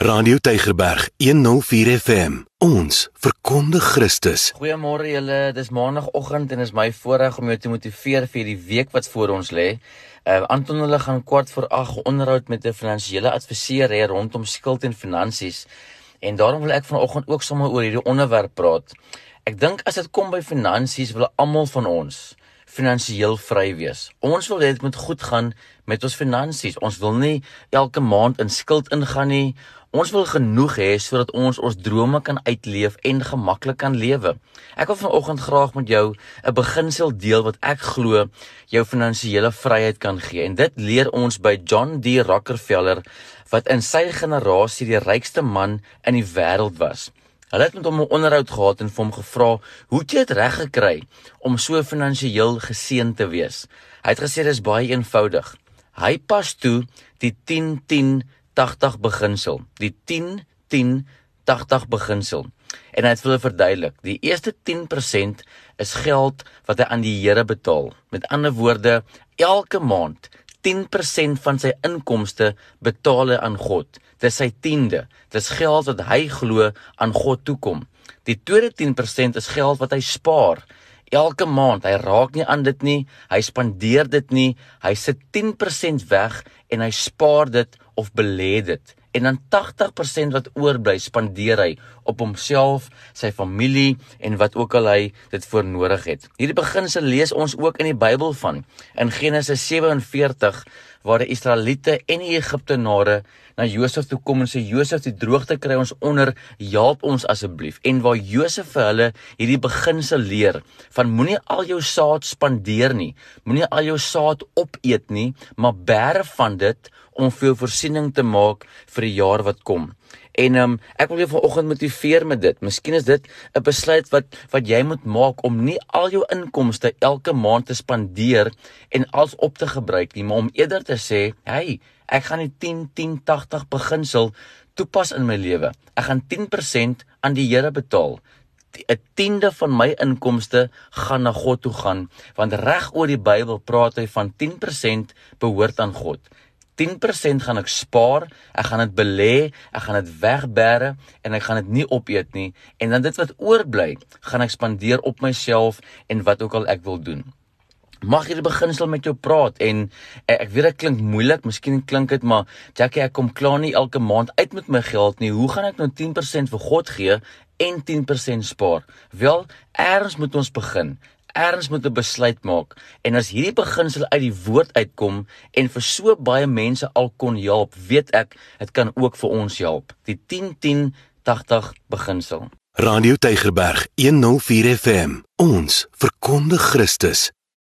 Radio Tygerberg 104 FM. Ons verkondig Christus. Goeiemôre julle. Dis maandagooggend en is my voorreg om jou te motiveer vir die week wat voor ons lê. Uh Anton hulle gaan kort voor 8 onderhoud met 'n finansiële adviseur hê rondom skuld en finansies. En daarom wil ek vanoggend ook sommer oor hierdie onderwerp praat. Ek dink as dit kom by finansies wil almal van ons finansiëel vry wees. Ons wil hê dit moet goed gaan met ons finansies. Ons wil nie elke maand in skuld ingaan nie. Ons wil genoeg hê sodat ons ons drome kan uitleef en gemaklik kan lewe. Ek wil vanoggend graag met jou 'n beginsel deel wat ek glo jou finansiële vryheid kan gee. En dit leer ons by John D. Rockefeller wat in sy generasie die rykste man in die wêreld was. Hulle het met hom 'n onderhoud gehad en vir hom gevra, "Hoe het jy dit reg gekry om so finansiëel geseën te wees?" Hy het gesê dis baie eenvoudig. Hy pas toe die 10 10 80 beginsel, die 10 10 80 beginsel. En hy het vir hulle verduidelik, die eerste 10% is geld wat hy aan die Here betaal. Met ander woorde, elke maand 10% van sy inkomste betaal hy aan God. Dis sy tiende. Dis geld wat hy glo aan God toekom. Die tweede 10% is geld wat hy spaar. Elke maand, hy raak nie aan dit nie, hy spandeer dit nie, hy sit 10% weg en hy spaar dit of belê dit. En dan 80% wat oorbly, spandeer hy op homself, sy familie en wat ook al hy dit voor nodig het. Hierdie beginsel lees ons ook in die Bybel van in Genesis 47 waar die Israeliete en die Egiptenare na Josef toe kom en sê Josef, die droogte kry ons onder, help ons asseblief. En waar Josef vir hulle hierdie beginsel leer van moenie al jou saad spandeer nie, moenie al jou saad opeet nie, maar bære van dit om veel voorsiening te maak vir die jaar wat kom. En um, ek wil jou vanoggend motiveer met dit. Miskien is dit 'n besluit wat wat jy moet maak om nie al jou inkomste elke maand te spandeer en als op te gebruik nie, maar om eerder te sê, "Hey, ek gaan die 10 10 80 beginsel toepas in my lewe. Ek gaan 10% aan die Here betaal." 'n tiende van my inkomste gaan na God toe gaan want reg oor die Bybel praat hy van 10% behoort aan God. 10% gaan ek spaar, ek gaan dit belê, ek gaan dit wegbêre en ek gaan dit nie opeet nie en dan dit wat oorbly, gaan ek spandeer op myself en wat ook al ek wil doen. Mag hierdie beginsel met jou praat en ek, ek weet dit klink moeilik, miskien klink dit maar Jackie ek kom klaar nie elke maand uit met my geld nie. Hoe gaan ek nou 10% vir God gee en 10% spaar? Wel, eers moet ons begin erns moet 'n besluit maak en as hierdie beginsel uit die woord uitkom en vir so baie mense al kon help, weet ek dit kan ook vir ons help. Die 10 10 80 beginsel. Radio Tygerberg 104 FM. Ons verkondig Christus.